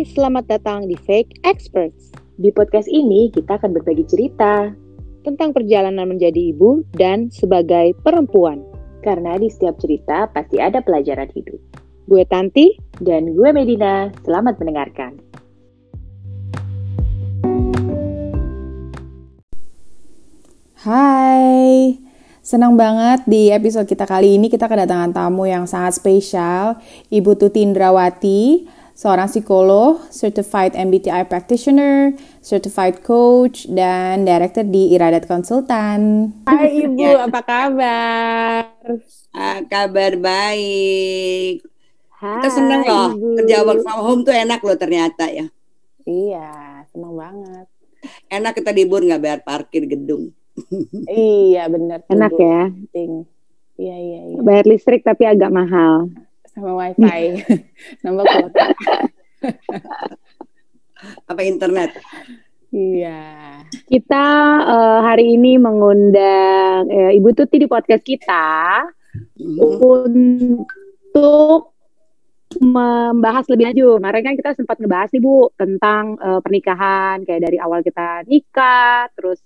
Hai, selamat datang di Fake Experts. Di podcast ini kita akan berbagi cerita tentang perjalanan menjadi ibu dan sebagai perempuan. Karena di setiap cerita pasti ada pelajaran hidup. Gue Tanti dan gue Medina. Selamat mendengarkan. Hai, senang banget di episode kita kali ini kita kedatangan tamu yang sangat spesial, Ibu Tuti Indrawati seorang psikolog, certified MBTI practitioner, certified coach, dan director di Iradat Konsultan. Hai Ibu, ya. apa kabar? Ah, kabar baik. Hai, Kita senang loh, Ibu. kerja work from home tuh enak loh ternyata ya. Iya, senang banget. Enak kita libur nggak bayar parkir gedung. iya benar. Enak ya. Iya iya iya. Bayar listrik tapi agak mahal sama wifi nambah kuota apa internet iya kita uh, hari ini mengundang uh, ibu Tuti di podcast kita mm-hmm. untuk membahas lebih lanjut. Kemarin kan kita sempat ngebahas nih Bu tentang uh, pernikahan kayak dari awal kita nikah terus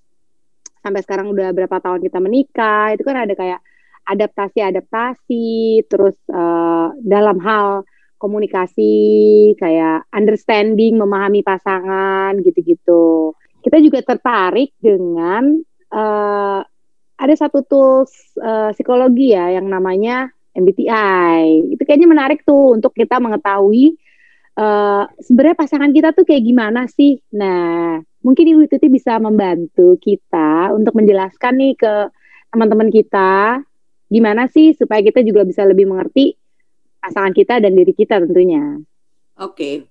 sampai sekarang udah berapa tahun kita menikah itu kan ada kayak adaptasi-adaptasi, terus uh, dalam hal komunikasi kayak understanding, memahami pasangan gitu-gitu. Kita juga tertarik dengan uh, ada satu tools uh, psikologi ya yang namanya MBTI. Itu kayaknya menarik tuh untuk kita mengetahui uh, sebenarnya pasangan kita tuh kayak gimana sih. Nah, mungkin Ibu Tuti bisa membantu kita untuk menjelaskan nih ke teman-teman kita gimana sih supaya kita juga bisa lebih mengerti pasangan kita dan diri kita tentunya. Oke.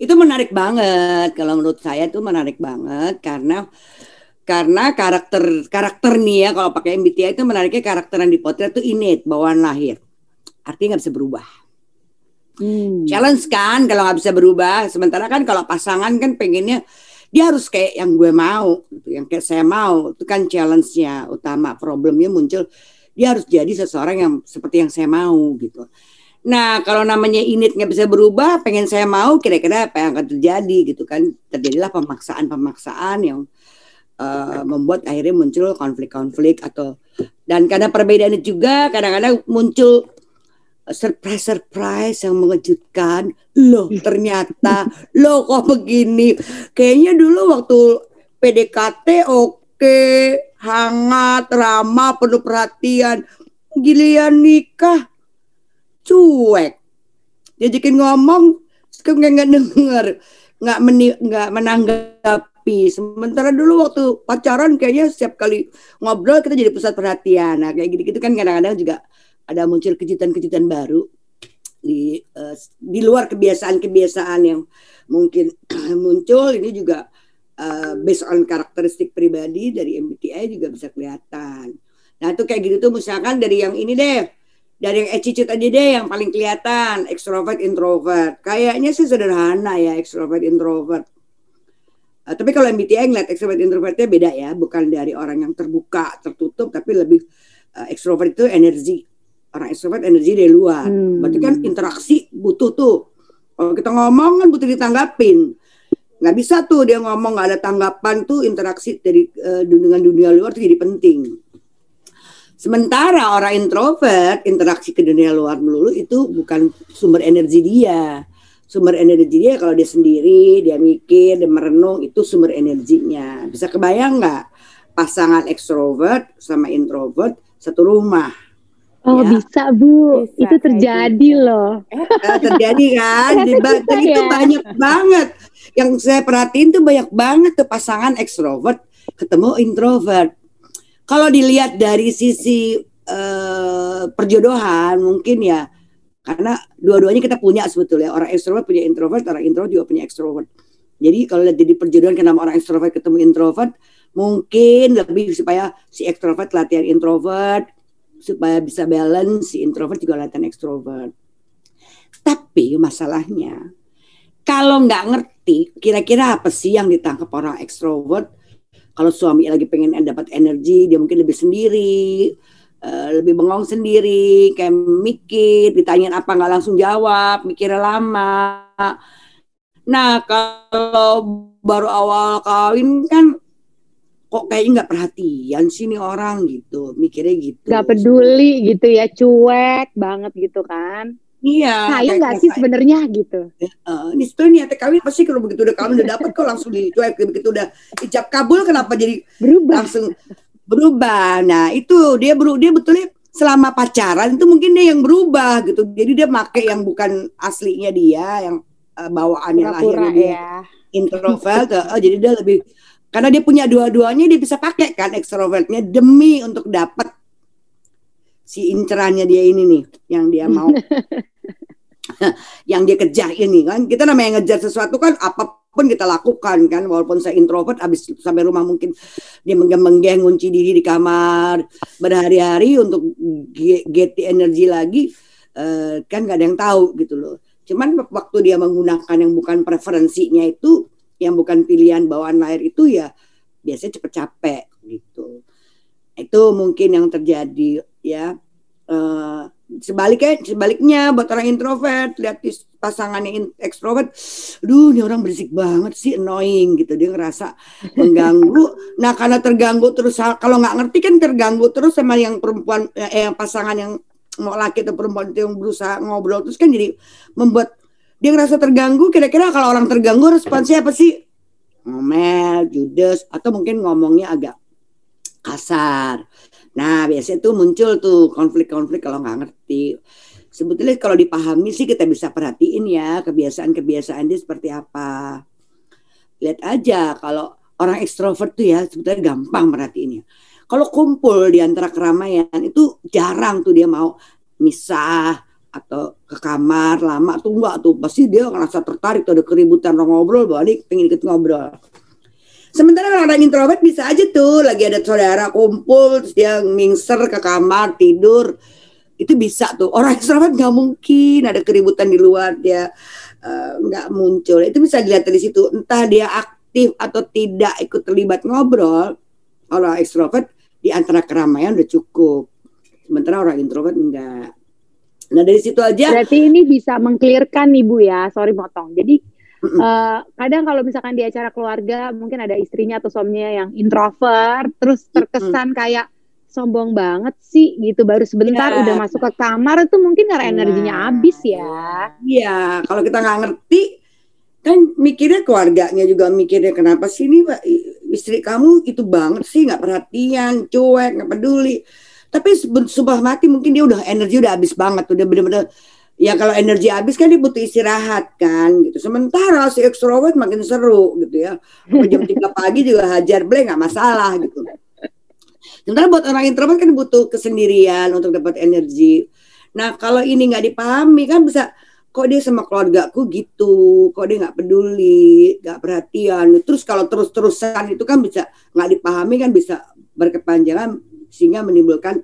Itu menarik banget kalau menurut saya itu menarik banget karena karena karakter karakter nih ya kalau pakai MBTI itu menariknya karakter yang dipotret itu innate bawaan lahir. Artinya nggak bisa berubah. Hmm. Challenge kan kalau nggak bisa berubah. Sementara kan kalau pasangan kan pengennya dia harus kayak yang gue mau, gitu, yang kayak saya mau. Itu kan challenge-nya utama. Problemnya muncul dia harus jadi seseorang yang seperti yang saya mau gitu. Nah kalau namanya init nggak bisa berubah, pengen saya mau kira-kira apa yang akan terjadi gitu kan? Terjadilah pemaksaan-pemaksaan yang uh, membuat akhirnya muncul konflik-konflik atau dan karena perbedaan itu juga kadang-kadang muncul surprise-surprise yang mengejutkan. Loh ternyata loh kok begini. Kayaknya dulu waktu PDKT oke okay hangat, ramah, penuh perhatian. Gilian nikah, cuek. Diajakin ngomong, sekarang nggak denger, nggak meni, nggak menanggapi. Sementara dulu waktu pacaran kayaknya setiap kali ngobrol kita jadi pusat perhatian. Nah kayak gitu-gitu kan kadang-kadang juga ada muncul kejutan-kejutan baru di uh, di luar kebiasaan-kebiasaan yang mungkin muncul ini juga uh, based on karakteristik pribadi dari MBTI juga bisa kelihatan. Nah itu kayak gitu tuh misalkan dari yang ini deh, dari yang attitude aja deh yang paling kelihatan, extrovert, introvert. Kayaknya sih sederhana ya extrovert, introvert. Uh, tapi kalau MBTI ngeliat extrovert, introvertnya beda ya, bukan dari orang yang terbuka, tertutup, tapi lebih uh, extrovert itu energi. Orang extrovert energi dari luar. Hmm. Berarti kan interaksi butuh tuh. Kalau kita ngomong kan butuh ditanggapin nggak bisa tuh dia ngomong nggak ada tanggapan tuh interaksi dari uh, dengan dunia luar tuh jadi penting. Sementara orang introvert interaksi ke dunia luar melulu itu bukan sumber energi dia. Sumber energi dia kalau dia sendiri, dia mikir, dia merenung itu sumber energinya. Bisa kebayang nggak pasangan ekstrovert sama introvert satu rumah? Oh ya. bisa bu, bisa, itu terjadi gitu. loh. Eh, terjadi kan, di, dan itu ya. banyak banget yang saya perhatiin tuh banyak banget tuh pasangan ekstrovert ketemu introvert. Kalau dilihat dari sisi uh, perjodohan mungkin ya karena dua-duanya kita punya sebetulnya orang ekstrovert punya introvert, orang introvert juga punya ekstrovert. Jadi kalau lihat jadi perjodohan kenapa orang ekstrovert ketemu introvert mungkin lebih supaya si ekstrovert latihan introvert supaya bisa balance si introvert juga latihan ekstrovert. Tapi masalahnya kalau nggak ngerti kira-kira apa sih yang ditangkap orang ekstrovert kalau suami lagi pengen dapat energi dia mungkin lebih sendiri uh, lebih bengong sendiri kayak mikir ditanyain apa nggak langsung jawab mikirnya lama Nah, kalau baru awal kawin kan kok kayaknya nggak perhatian sih nih orang gitu, mikirnya gitu. Gak peduli gitu ya, cuek banget gitu kan. Iya. Sayang nggak sih sebenarnya gitu. Uh, ini sebenarnya niatnya kawin pasti kalau begitu udah kawin udah dapet kok langsung dicuek begitu udah ijab kabul kenapa jadi berubah langsung berubah. Nah itu dia beru dia betulnya selama pacaran itu mungkin dia yang berubah gitu. Jadi dia make yang bukan aslinya dia yang uh, bawaannya lahirnya dia ya. introvert. uh, jadi dia lebih karena dia punya dua-duanya dia bisa pakai kan ekstrovertnya demi untuk dapat si incerannya dia ini nih yang dia mau. Yang dia kejar ini kan. Kita namanya ngejar sesuatu kan apa pun kita lakukan kan. Walaupun saya introvert habis sampai rumah mungkin dia menggeng ngunci diri di kamar. Berhari-hari untuk get energi lagi uh, kan gak ada yang tahu gitu loh. Cuman waktu dia menggunakan yang bukan preferensinya itu yang bukan pilihan bawaan lahir itu ya biasanya cepet capek gitu. Itu mungkin yang terjadi ya. Uh, sebaliknya sebaliknya buat orang introvert lihat pasangannya ekstrovert, duh ini orang berisik banget sih annoying gitu dia ngerasa mengganggu. nah karena terganggu terus kalau nggak ngerti kan terganggu terus sama yang perempuan eh yang pasangan yang mau laki atau perempuan itu yang berusaha ngobrol terus kan jadi membuat dia ngerasa terganggu kira-kira kalau orang terganggu responsnya apa sih? Ngomel judes atau mungkin ngomongnya agak kasar. Nah biasanya tuh muncul tuh konflik-konflik kalau nggak ngerti. Sebetulnya kalau dipahami sih kita bisa perhatiin ya kebiasaan-kebiasaan dia seperti apa. Lihat aja kalau orang ekstrovert tuh ya sebetulnya gampang perhatiinnya kalau kumpul di antara keramaian itu jarang tuh dia mau misah atau ke kamar lama tuh enggak tuh. Pasti dia ngerasa tertarik tuh ada keributan orang ngobrol balik pengen ikut ngobrol. Sementara kalau orang introvert bisa aja tuh. Lagi ada saudara kumpul terus dia mingser ke kamar tidur. Itu bisa tuh. Orang introvert nggak mungkin ada keributan di luar. Dia uh, nggak muncul. Itu bisa dilihat dari situ. Entah dia aktif atau tidak ikut terlibat ngobrol orang ekstrovert di antara keramaian udah cukup. Sementara orang introvert enggak Nah dari situ aja. Berarti ini bisa mengklirkan ibu ya, sorry motong. Jadi uh, kadang kalau misalkan di acara keluarga mungkin ada istrinya atau suaminya yang introvert, terus terkesan kayak sombong banget sih gitu baru sebentar yeah. udah masuk ke kamar itu mungkin karena yeah. energinya habis ya. Iya, kalau kita nggak ngerti kan mikirnya keluarganya juga mikirnya kenapa sih ini istri kamu itu banget sih nggak perhatian, cuek, nggak peduli tapi sumpah mati mungkin dia udah energi udah habis banget udah bener-bener ya kalau energi habis kan dia butuh istirahat kan gitu. Sementara si ekstrovert makin seru gitu ya. Jam tiga pagi juga hajar bleh nggak masalah gitu. Sementara buat orang introvert kan butuh kesendirian untuk dapat energi. Nah kalau ini nggak dipahami kan bisa kok dia sama keluargaku gitu, kok dia nggak peduli, nggak perhatian. Terus kalau terus-terusan itu kan bisa nggak dipahami kan bisa berkepanjangan sehingga menimbulkan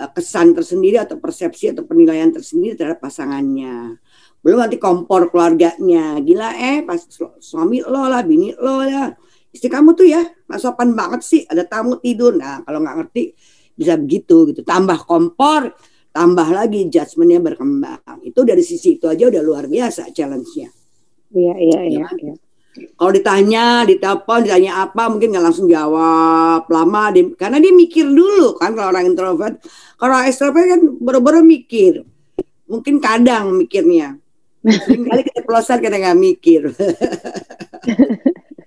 uh, kesan tersendiri atau persepsi atau penilaian tersendiri terhadap pasangannya. Belum nanti kompor keluarganya. Gila eh pas suami lo lah bini lo ya istri kamu tuh ya nggak sopan banget sih. Ada tamu tidur. Nah kalau nggak ngerti bisa begitu gitu. Tambah kompor tambah lagi judgementnya berkembang. Itu dari sisi itu aja udah luar biasa challenge-nya. Iya iya iya, ya, iya. Kalau ditanya, ditelepon, ditanya apa, mungkin nggak langsung jawab lama, dia, karena dia mikir dulu kan kalau orang introvert. Kalau extrovert kan baru-baru mikir, mungkin kadang mikirnya. Kali kita pelosan kita nggak mikir.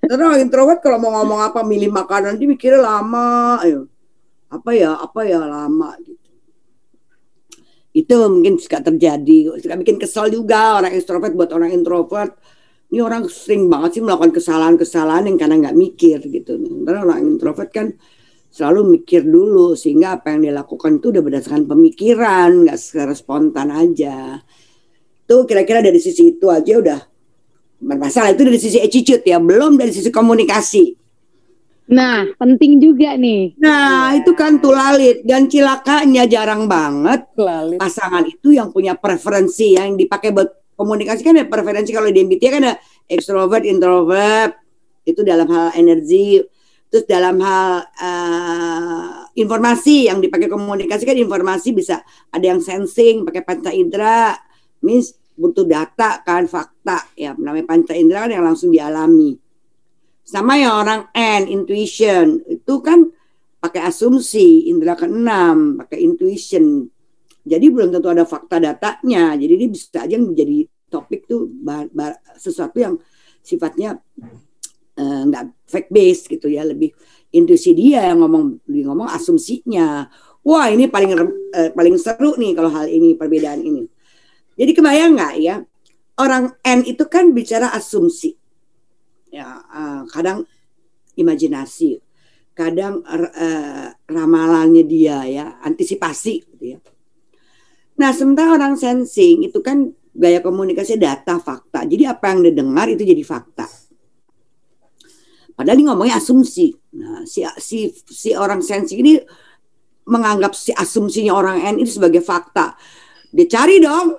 Karena orang introvert kalau mau ngomong apa, milih makanan, dia mikirnya lama. Ayo. Apa ya, apa ya lama gitu. Itu mungkin suka terjadi, suka bikin kesal juga orang extrovert buat orang introvert ini orang sering banget sih melakukan kesalahan-kesalahan yang karena nggak mikir gitu. Karena orang introvert kan selalu mikir dulu sehingga apa yang dia lakukan itu udah berdasarkan pemikiran, nggak secara spontan aja. Tuh kira-kira dari sisi itu aja udah bermasalah. Itu dari sisi attitude ya, belum dari sisi komunikasi. Nah, penting juga nih. Nah, ya. itu kan tulalit dan cilakanya jarang banget Lalit. pasangan itu yang punya preferensi yang dipakai buat komunikasi kan ada preferensi. Kalau di MBTI kan ada extrovert, introvert. Itu dalam hal energi. Terus dalam hal uh, informasi yang dipakai komunikasi kan informasi bisa. Ada yang sensing pakai panca indera. Means butuh data kan fakta. Ya namanya panca indera kan yang langsung dialami. Sama yang orang N intuition. Itu kan pakai asumsi indera keenam pakai intuition jadi belum tentu ada fakta datanya. Jadi dia bisa aja menjadi topik tuh sesuatu yang sifatnya eh, nggak uh, fact based gitu ya. Lebih intuisi dia yang ngomong ngomong asumsinya. Wah ini paling uh, paling seru nih kalau hal ini perbedaan ini. Jadi kebayang nggak ya? Orang N itu kan bicara asumsi. Ya uh, kadang imajinasi kadang uh, ramalannya dia ya antisipasi gitu ya nah sementara orang sensing itu kan gaya komunikasi data fakta jadi apa yang didengar itu jadi fakta Padahal ini ngomongnya asumsi. Nah, si si si orang sensi ini menganggap si asumsinya orang N itu sebagai fakta. Dia cari dong.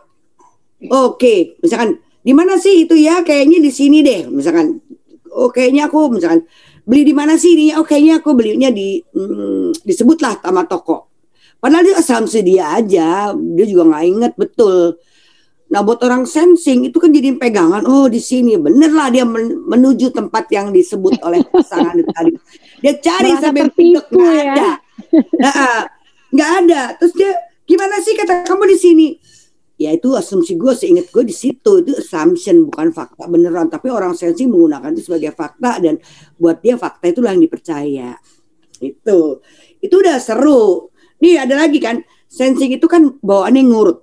Oke, misalkan di mana sih itu ya? Kayaknya di sini deh. Misalkan, oh kayaknya aku misalkan beli di mana sih ini? Oh kayaknya aku belinya di hmm, disebutlah sama toko. Padahal dia asumsi dia aja, dia juga nggak inget betul. Nah buat orang sensing itu kan jadi pegangan. Oh di sini bener lah dia menuju tempat yang disebut oleh pasangan tadi. Dia cari Merasa sampai pintu nggak ya? ada, nggak ada. Terus dia gimana sih kata kamu di sini? Ya itu asumsi gue, seingat gue di situ itu assumption bukan fakta beneran. Tapi orang sensing menggunakan itu sebagai fakta dan buat dia fakta itulah yang dipercaya. Itu itu udah seru. Nih ada lagi kan sensing itu kan bawaannya ngurut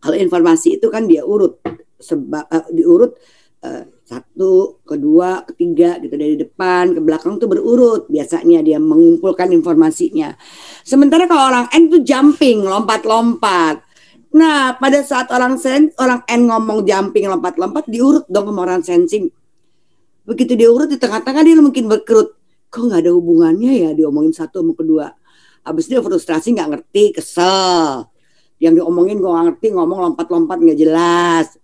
kalau informasi itu kan dia urut sebab uh, diurut uh, satu, kedua, ketiga gitu dari depan ke belakang tuh berurut biasanya dia mengumpulkan informasinya. Sementara kalau orang N tuh jumping, lompat-lompat. Nah, pada saat orang sen orang N ngomong jumping, lompat-lompat diurut dong sama orang sensing. Begitu diurut di tengah-tengah dia mungkin berkerut. Kok nggak ada hubungannya ya diomongin satu sama kedua. Habis dia frustrasi nggak ngerti, kesel. Yang diomongin gue gak ngerti ngomong lompat-lompat nggak jelas.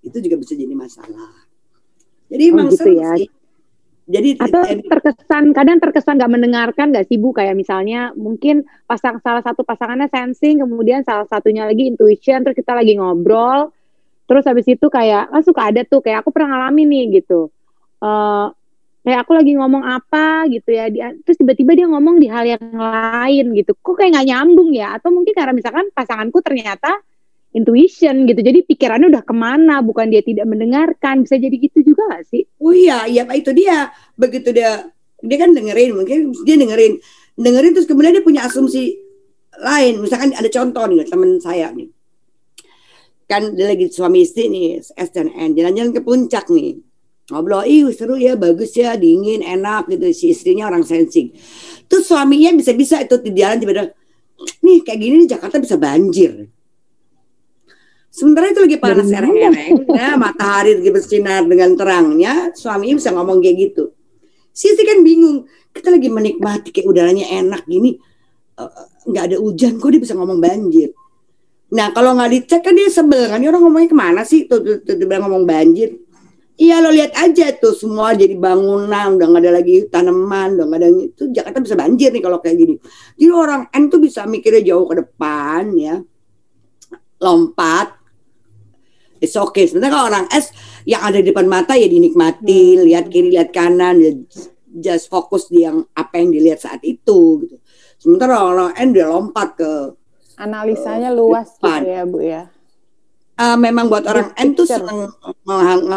Itu juga bisa jadi masalah. Jadi oh, gitu ya. sih. Jadi atau terkesan kadang terkesan nggak mendengarkan nggak sih bu kayak misalnya mungkin pasang salah satu pasangannya sensing kemudian salah satunya lagi intuition terus kita lagi ngobrol. Terus habis itu kayak ah suka ada tuh. Kayak aku pernah ngalamin nih gitu. Uh, kayak aku lagi ngomong apa gitu ya dia, terus tiba-tiba dia ngomong di hal yang lain gitu. Kok kayak nggak nyambung ya? Atau mungkin karena misalkan pasanganku ternyata intuition gitu jadi pikirannya udah ke mana bukan dia tidak mendengarkan. Bisa jadi gitu juga gak sih? Oh iya iya itu dia. Begitu dia dia kan dengerin mungkin dia dengerin dengerin terus kemudian dia punya asumsi lain. Misalkan ada contoh nih teman saya nih. Kan dia lagi suami istri nih S dan N. Jalan-jalan ke puncak nih ngobrol ih seru ya bagus ya dingin enak gitu. Si istrinya orang sensing. Terus suaminya bisa-bisa itu di jalan tiba-tiba nih kayak gini di Jakarta bisa banjir. Sementara itu lagi panas ereng-ereng ya matahari lagi bersinar dengan terangnya suaminya bisa ngomong kayak gitu. Si istri kan bingung kita lagi menikmati kayak udaranya enak gini eh, nggak uh, ada hujan kok dia bisa ngomong banjir. Nah kalau nggak dicek kan dia sebel kan? Dia orang ngomongnya ke mana sih? Tuh, tuh, tuh, tuh ngomong banjir Iya lo lihat aja tuh semua jadi bangunan udah nggak ada lagi tanaman udah nggak ada itu Jakarta bisa banjir nih kalau kayak gini. Jadi orang N tuh bisa mikirnya jauh ke depan ya, lompat. It's okay. Sebenarnya kalau orang S yang ada di depan mata ya dinikmati, hmm. lihat kiri lihat kanan, ya just fokus di yang apa yang dilihat saat itu gitu. Sementara orang N dia lompat ke analisanya uh, luas gitu ya bu ya uh, memang buat orang N tuh senang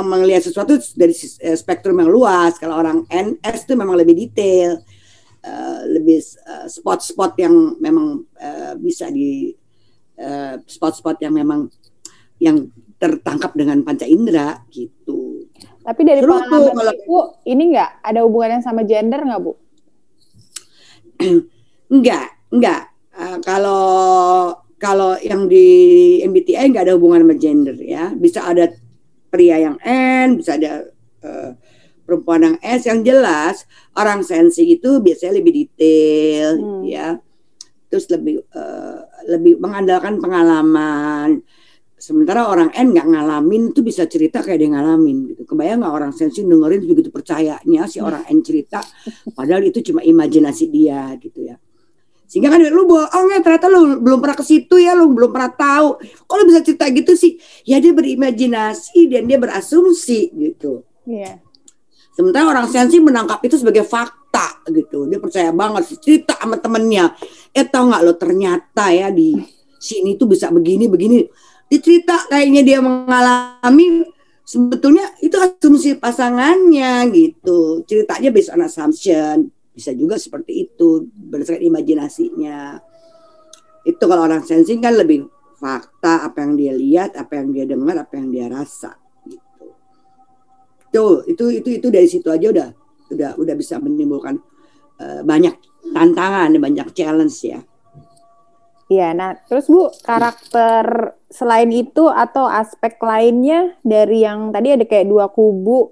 melihat sesuatu dari eh, spektrum yang luas. Kalau orang N S tuh memang lebih detail, uh, lebih spot-spot uh, yang memang uh, bisa di spot-spot uh, yang memang yang tertangkap dengan panca indera gitu. Tapi dari Seru pengalaman tuh, kalau, ibu, ini enggak ada hubungannya sama gender nggak bu? enggak, enggak. Uh, kalau kalau yang di MBTI nggak ada hubungan sama gender ya. Bisa ada pria yang N, bisa ada uh, perempuan yang S. Yang jelas orang sensi itu biasanya lebih detail hmm. ya. Terus lebih uh, lebih mengandalkan pengalaman. Sementara orang N nggak ngalamin itu bisa cerita kayak dia ngalamin gitu. Kebayang nggak orang sensi dengerin begitu percayanya si orang N cerita, padahal itu cuma imajinasi dia gitu ya. Sehingga kan lu bohong ya ternyata lu belum pernah ke situ ya, lu belum pernah tahu. Kalau bisa cerita gitu sih, ya dia berimajinasi dan dia berasumsi gitu. Iya. Sementara orang sensi menangkap itu sebagai fakta gitu. Dia percaya banget cerita sama temennya. Eh tau nggak lo ternyata ya di sini tuh bisa begini begini. Dicerita kayaknya dia mengalami sebetulnya itu asumsi pasangannya gitu. Ceritanya based on assumption bisa juga seperti itu berdasarkan imajinasinya. Itu kalau orang sensing kan lebih fakta apa yang dia lihat apa yang dia dengar apa yang dia rasa gitu. Tuh itu itu itu dari situ aja udah udah udah bisa menimbulkan uh, banyak tantangan banyak challenge ya. Iya, nah terus Bu, karakter selain itu atau aspek lainnya dari yang tadi ada kayak dua kubu?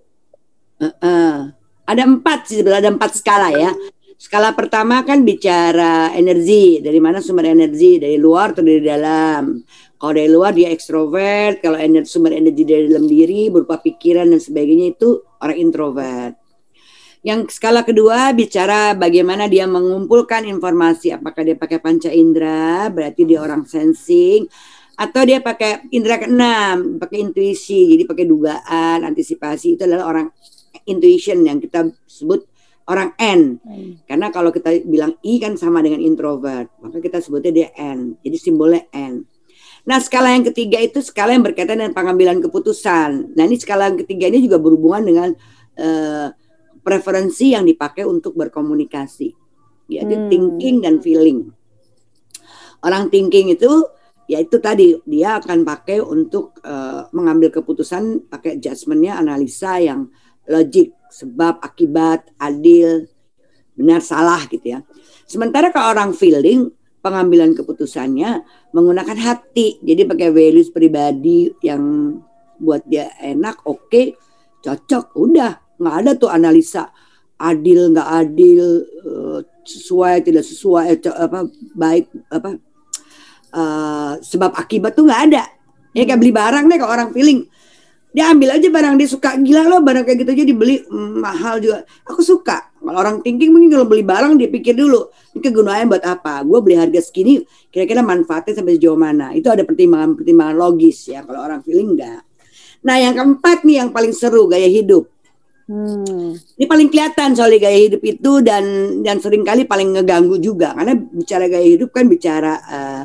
Uh, uh ada empat sih ada empat skala ya. Skala pertama kan bicara energi, dari mana sumber energi, dari luar atau dari dalam. Kalau dari luar dia ekstrovert, kalau energi, sumber energi dari dalam diri berupa pikiran dan sebagainya itu orang introvert. Yang skala kedua bicara bagaimana dia mengumpulkan informasi, apakah dia pakai panca indera, berarti dia orang sensing, atau dia pakai indera keenam, pakai intuisi, jadi pakai dugaan, antisipasi itu adalah orang intuition yang kita sebut orang N. Hmm. Karena kalau kita bilang I kan sama dengan introvert, maka kita sebutnya dia N. Jadi simbolnya N. Nah, skala yang ketiga itu skala yang berkaitan dengan pengambilan keputusan. Nah, ini skala yang ketiga ini juga berhubungan dengan uh, preferensi yang dipakai untuk berkomunikasi. Yaitu hmm. thinking dan feeling. Orang thinking itu ya itu tadi dia akan pakai untuk uh, mengambil keputusan pakai judgementnya analisa yang logik, sebab, akibat, adil, benar, salah gitu ya. Sementara kalau orang feeling, pengambilan keputusannya menggunakan hati. Jadi pakai values pribadi yang buat dia enak, oke, okay, cocok, udah. Nggak ada tuh analisa adil, nggak adil, uh, sesuai, tidak sesuai, eh, apa baik, apa uh, sebab akibat tuh nggak ada. Ya kayak beli barang deh kalau orang feeling dia ambil aja barang dia suka. Gila loh barang kayak gitu. Aja dibeli mm, mahal juga. Aku suka. Kalau orang thinking mungkin kalau beli barang dia pikir dulu ini kegunaannya buat apa? Gue beli harga segini kira-kira manfaatnya sampai sejauh mana? Itu ada pertimbangan pertimbangan logis ya kalau orang feeling enggak nah yang keempat nih yang paling seru gaya hidup. Hmm. Ini paling kelihatan soal gaya hidup itu dan dan sering kali paling ngeganggu juga. Karena bicara gaya hidup kan bicara uh,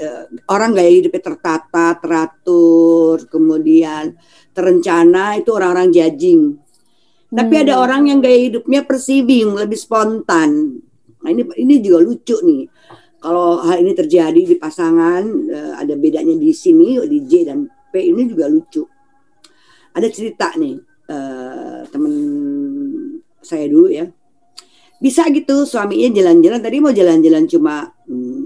uh, orang gaya hidupnya tertata, teratur, kemudian terencana itu orang-orang judging. Hmm. Tapi ada hmm. orang yang gaya hidupnya perceiving, lebih spontan. Nah ini ini juga lucu nih. Kalau hal ini terjadi di pasangan, uh, ada bedanya di sini di J dan P ini juga lucu. Ada cerita nih uh, temen saya dulu ya. Bisa gitu suaminya jalan-jalan tadi mau jalan-jalan cuma hmm,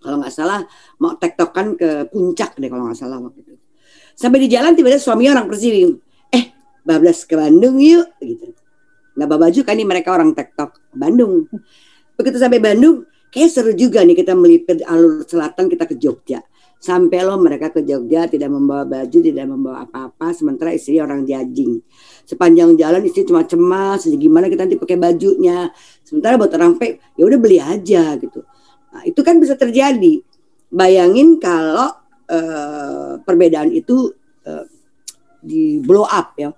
kalau nggak salah mau tektokan ke puncak deh kalau nggak salah waktu itu. Sampai di jalan tiba-tiba suaminya orang Persib eh bablas ke Bandung yuk gitu. Nggak bawa baju kan nih mereka orang tektok Bandung. Begitu sampai Bandung kayak seru juga nih kita melipir alur selatan kita ke Jogja. Sampai lo mereka ke Jogja tidak membawa baju tidak membawa apa-apa sementara istri orang jajing. Sepanjang jalan istri cuma cemas gimana kita nanti pakai bajunya? Sementara buat orang pe ya udah beli aja gitu Nah, itu kan bisa terjadi. Bayangin kalau uh, perbedaan itu uh, di blow up ya.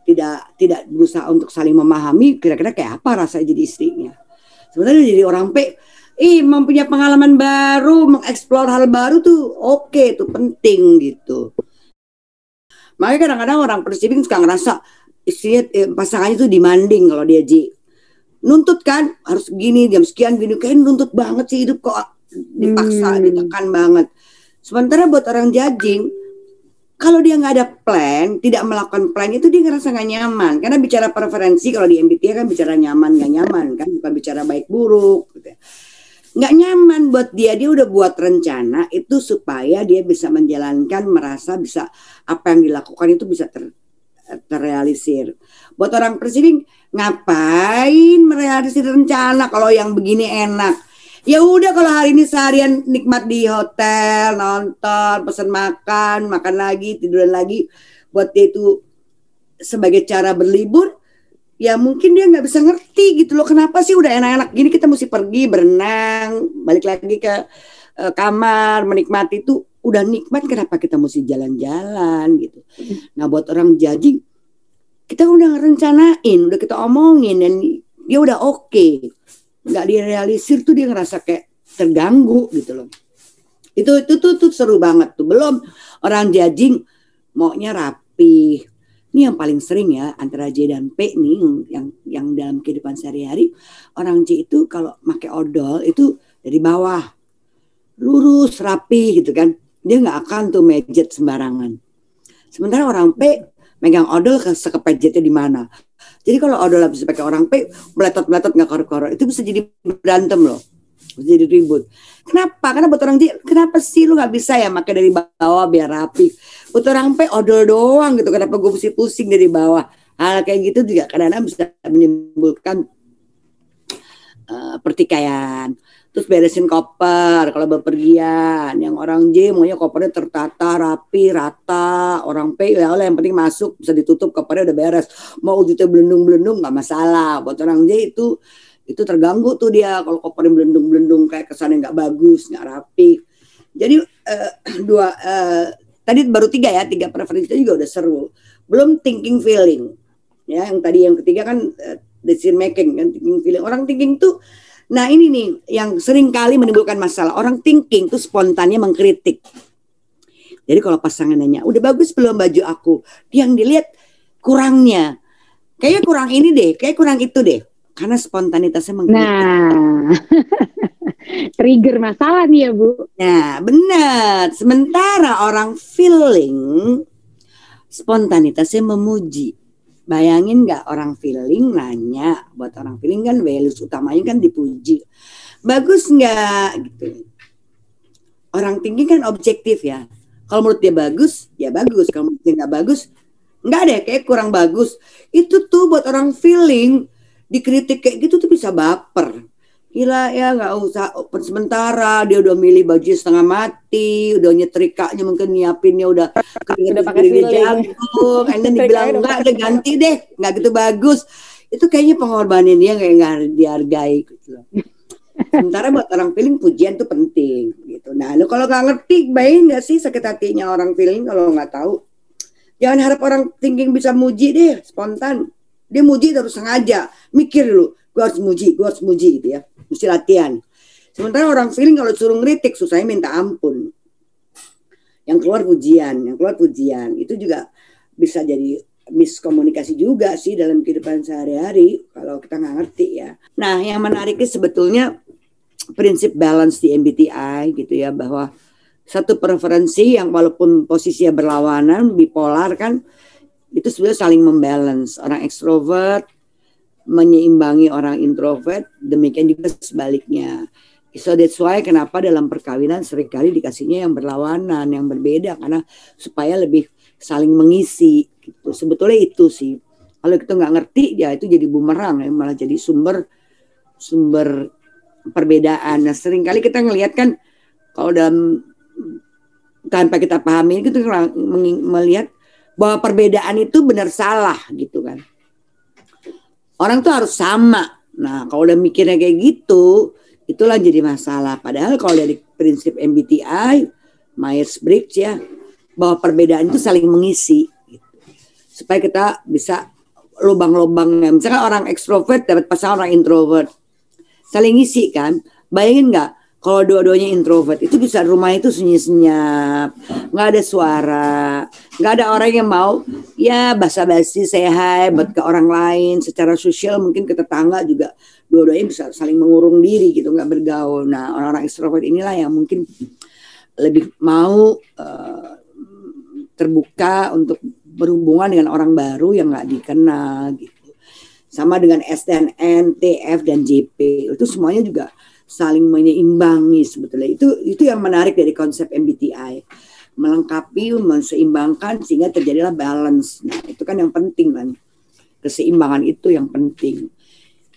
Tidak tidak berusaha untuk saling memahami kira-kira kayak apa rasa jadi istrinya. Sebenarnya jadi orang P ih mempunyai pengalaman baru, mengeksplor hal baru tuh oke okay, tuh penting gitu. Makanya kadang-kadang orang perceiving suka ngerasa istrinya eh, pasangannya tuh demanding kalau dia J nuntut kan? Harus gini jam sekian gini. Kayak nuntut banget sih hidup kok. Dipaksa hmm. ditekan banget. Sementara buat orang judging kalau dia nggak ada plan tidak melakukan plan itu dia ngerasa nggak nyaman. Karena bicara preferensi kalau di MBTI kan bicara nyaman nggak nyaman kan? Bukan bicara baik buruk gitu ya. nggak nyaman buat dia. Dia udah buat rencana itu supaya dia bisa menjalankan merasa bisa apa yang dilakukan itu bisa ter, terrealisir buat orang perceiving Ngapain merealisasi rencana kalau yang begini enak? Ya udah kalau hari ini seharian nikmat di hotel, nonton, pesan makan, makan lagi, tiduran lagi, buat dia itu sebagai cara berlibur, ya mungkin dia nggak bisa ngerti gitu loh kenapa sih udah enak-enak gini kita mesti pergi berenang balik lagi ke uh, kamar menikmati itu udah nikmat kenapa kita mesti jalan-jalan gitu. Nah buat orang jajing kita udah ngerencanain udah kita omongin dan dia udah oke. Okay. nggak direalisir tuh dia ngerasa kayak terganggu gitu loh. Itu itu tuh, tuh seru banget tuh. Belum orang jajing maunya rapi. Ini yang paling sering ya antara J dan P nih yang yang dalam kehidupan sehari-hari. Orang J itu kalau pakai odol itu dari bawah. Lurus rapi gitu kan dia nggak akan tuh mejet sembarangan sementara orang P megang odol ke sekepejetnya di mana jadi kalau odol bisa pakai orang P meletot meletot nggak koror-koror itu bisa jadi berantem loh jadi ribut. Kenapa? Karena buat orang J, kenapa sih lu nggak bisa ya pakai dari bawah biar rapi? Buat orang P odol doang gitu. Kenapa gue mesti pusing dari bawah? Hal kayak gitu juga kadang-kadang bisa menimbulkan pertikaian. Terus beresin koper kalau bepergian. Yang orang J maunya kopernya tertata, rapi, rata. Orang P ya yang penting masuk bisa ditutup kopernya udah beres. Mau wujudnya belendung-belendung nggak masalah. Buat orang J itu itu terganggu tuh dia kalau kopernya belendung-belendung kayak kesannya nggak bagus nggak rapi jadi uh, dua uh, tadi baru tiga ya tiga preferensi juga udah seru belum thinking feeling ya yang tadi yang ketiga kan uh, decision making kan thinking feeling orang thinking tuh nah ini nih yang sering kali menimbulkan masalah orang thinking tuh spontannya mengkritik jadi kalau pasangan nanya udah bagus belum baju aku yang dilihat kurangnya kayaknya kurang ini deh kayak kurang itu deh karena spontanitasnya mengkritik. Nah, trigger masalah nih ya Bu. Nah, benar. Sementara orang feeling, spontanitasnya memuji. Bayangin nggak orang feeling nanya, buat orang feeling kan values utamanya kan dipuji. Bagus nggak gitu. Orang tinggi kan objektif ya. Kalau menurut dia bagus, ya bagus. Kalau menurut dia nggak bagus, nggak deh kayak kurang bagus. Itu tuh buat orang feeling dikritik kayak gitu tuh bisa baper gila ya nggak usah. Open sementara dia udah milih baju setengah mati udah nyetrikanya mungkin nyiapinnya udah udah pakai jagung. And then dibilang enggak udah ganti deh. Nggak gitu bagus. Itu kayaknya pengorbanan dia kayak nggak dihargai gitu loh. Sementara buat orang feeling pujian tuh penting gitu. Nah lu kalau nggak ngerti baik nggak sih sakit hatinya orang feeling? Kalau nggak tahu jangan harap orang thinking bisa muji deh spontan. Dia muji terus sengaja, mikir dulu, gue harus muji, gue harus muji gitu ya, mesti latihan. Sementara orang feeling kalau suruh ngeritik susahnya minta ampun. Yang keluar pujian, yang keluar pujian itu juga bisa jadi miskomunikasi juga sih dalam kehidupan sehari-hari kalau kita nggak ngerti ya. Nah, yang menariknya sebetulnya prinsip balance di MBTI gitu ya bahwa satu preferensi yang walaupun posisinya berlawanan bipolar kan itu sebenarnya saling membalance orang ekstrovert menyeimbangi orang introvert demikian juga sebaliknya. So that's why kenapa dalam perkawinan sering kali dikasihnya yang berlawanan yang berbeda. Karena supaya lebih saling mengisi gitu. Sebetulnya itu sih. Kalau kita nggak ngerti ya itu jadi bumerang ya. Malah jadi sumber sumber perbedaan. Nah sering kali kita ngelihat kan kalau dalam tanpa kita pahami itu melihat bahwa perbedaan itu benar salah gitu kan. Orang tuh harus sama. Nah, kalau udah mikirnya kayak gitu, itulah jadi masalah. Padahal kalau dari prinsip MBTI, Myers-Briggs ya, bahwa perbedaan itu saling mengisi. Gitu. Supaya kita bisa lubang-lubangnya. Misalkan orang ekstrovert dapat pasangan orang introvert. Saling ngisi kan. Bayangin nggak kalau dua-duanya introvert itu bisa rumah itu sunyi senyap nggak ada suara nggak ada orang yang mau ya basa-basi sehat buat ke orang lain. Secara sosial mungkin ke tetangga juga dua-duanya bisa saling mengurung diri gitu nggak bergaul. Nah orang-orang introvert inilah yang mungkin lebih mau uh, terbuka untuk berhubungan dengan orang baru yang nggak dikenal gitu. Sama dengan STNN, TF dan JP itu semuanya juga saling menyeimbangi sebetulnya. Itu itu yang menarik dari konsep MBTI melengkapi menseimbangkan sehingga terjadilah balance. Nah itu kan yang penting kan. Keseimbangan itu yang penting.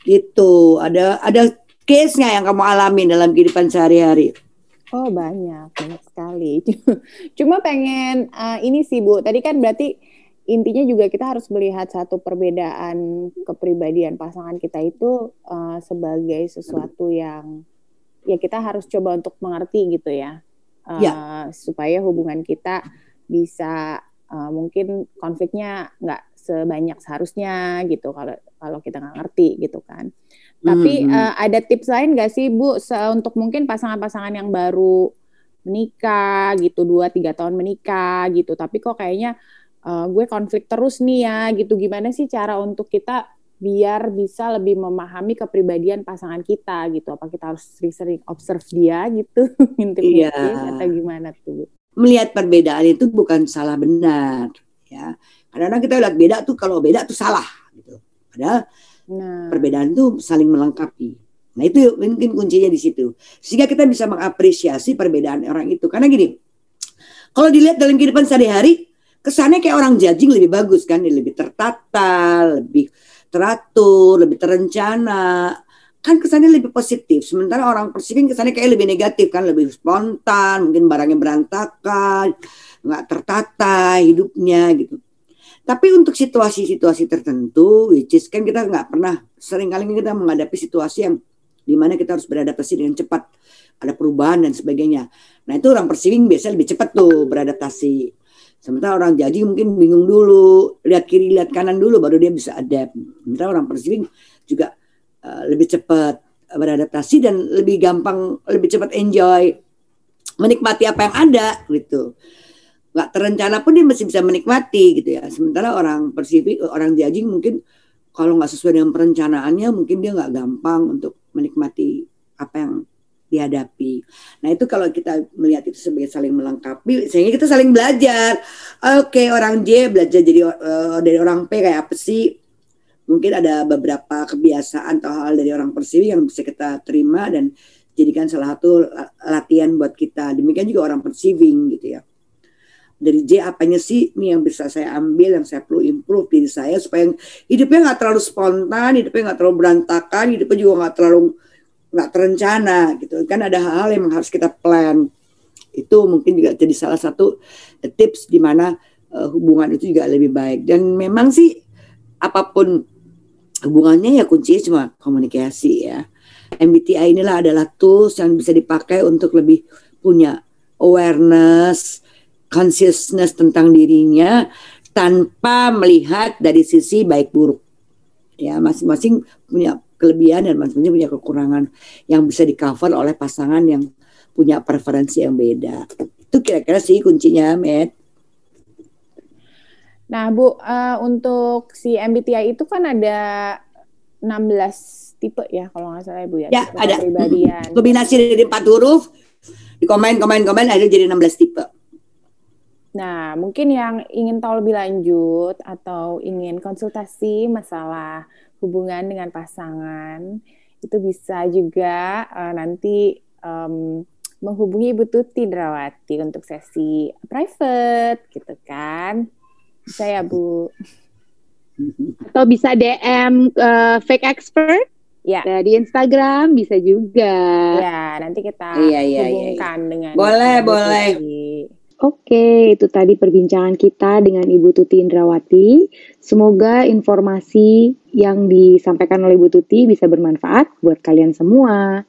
Itu ada ada case nya yang kamu alami dalam kehidupan sehari-hari? Oh banyak. Banyak sekali. Cuma pengen uh, ini sih bu. Tadi kan berarti intinya juga kita harus melihat satu perbedaan kepribadian pasangan kita itu uh, sebagai sesuatu yang ya kita harus coba untuk mengerti gitu ya, uh, ya. supaya hubungan kita bisa uh, mungkin konfliknya nggak sebanyak seharusnya gitu kalau kalau kita nggak ngerti gitu kan. Tapi mm -hmm. uh, ada tips lain nggak sih Bu untuk mungkin pasangan-pasangan yang baru menikah gitu dua tiga tahun menikah gitu tapi kok kayaknya uh, gue konflik terus nih ya gitu. Gimana sih cara untuk kita biar bisa lebih memahami kepribadian pasangan kita? gitu. Apa kita harus sering-sering observe dia? gitu. Ngintip iya. atau gimana tuh? Melihat perbedaan itu bukan salah benar ya. Kadang-kadang kita lihat beda tuh kalau beda tuh salah gitu. Padahal nah. perbedaan tuh saling melengkapi. Nah itu mungkin kuncinya di situ. Sehingga kita bisa mengapresiasi perbedaan orang itu. Karena gini, kalau dilihat dalam kehidupan sehari-hari, kesannya kayak orang judging lebih bagus kan, lebih tertata, lebih teratur, lebih terencana. Kan kesannya lebih positif. Sementara orang perceiving kesannya kayak lebih negatif kan, lebih spontan, mungkin barangnya berantakan, nggak tertata hidupnya gitu. Tapi untuk situasi-situasi tertentu, which is kan kita nggak pernah, sering kali kita menghadapi situasi yang di mana kita harus beradaptasi dengan cepat ada perubahan dan sebagainya nah itu orang perceiving biasanya lebih cepat tuh beradaptasi sementara orang jadi mungkin bingung dulu lihat kiri lihat kanan dulu baru dia bisa adapt. Sementara orang perceiving juga uh, lebih cepat beradaptasi dan lebih gampang lebih cepat enjoy menikmati apa yang ada gitu. Nggak terencana pun dia masih bisa menikmati gitu ya. Sementara orang perceiving orang judging mungkin kalau nggak sesuai dengan perencanaannya mungkin dia nggak gampang untuk menikmati apa yang dihadapi. Nah itu kalau kita melihat itu sebagai saling melengkapi, sehingga kita saling belajar. Oke orang J belajar jadi uh, dari orang P kayak apa sih? Mungkin ada beberapa kebiasaan atau hal dari orang persiwi yang bisa kita terima dan jadikan salah satu latihan buat kita. Demikian juga orang perceiving gitu ya dari J apanya sih nih yang bisa saya ambil yang saya perlu improve diri saya supaya hidupnya nggak terlalu spontan hidupnya nggak terlalu berantakan hidupnya juga nggak terlalu nggak terencana gitu. Kan ada hal-hal yang harus kita plan. Itu mungkin juga jadi salah satu tips di mana uh, hubungan itu juga lebih baik. Dan memang sih apa pun hubungannya ya kuncinya cuma komunikasi ya. MBTI inilah adalah tools yang bisa dipakai untuk lebih punya awareness consciousness tentang dirinya tanpa melihat dari sisi baik buruk. Ya, masing-masing punya kelebihan dan masing-masing punya kekurangan yang bisa di cover oleh pasangan yang punya preferensi yang beda. Itu kira-kira sih kuncinya, Matt. Nah, Bu, uh, untuk si MBTI itu kan ada 16 tipe ya kalau nggak salah ya, Bu ya. Ya, ada. Kombinasi dari empat huruf, di komen, komen, komen, ada jadi 16 tipe. Nah, mungkin yang ingin tahu lebih lanjut atau ingin konsultasi masalah hubungan dengan pasangan, itu bisa juga uh, nanti um, menghubungi Ibu Tuti Drawati untuk sesi private, gitu kan? Bisa ya, Bu? Atau bisa DM uh, fake expert? Ya. Nah, di Instagram bisa juga. Ya, nanti kita iya, iya, hubungkan iya, iya. dengan Boleh, boleh. Oke, itu tadi perbincangan kita dengan Ibu Tuti Indrawati. Semoga informasi yang disampaikan oleh Ibu Tuti bisa bermanfaat buat kalian semua.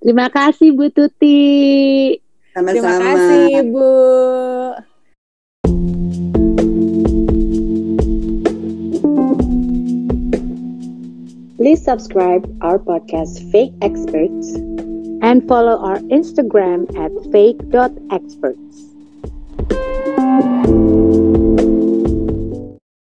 Terima kasih Bu Tuti. Sama-sama. Terima kasih Ibu. Please subscribe our podcast Fake Experts and follow our Instagram at fake.experts.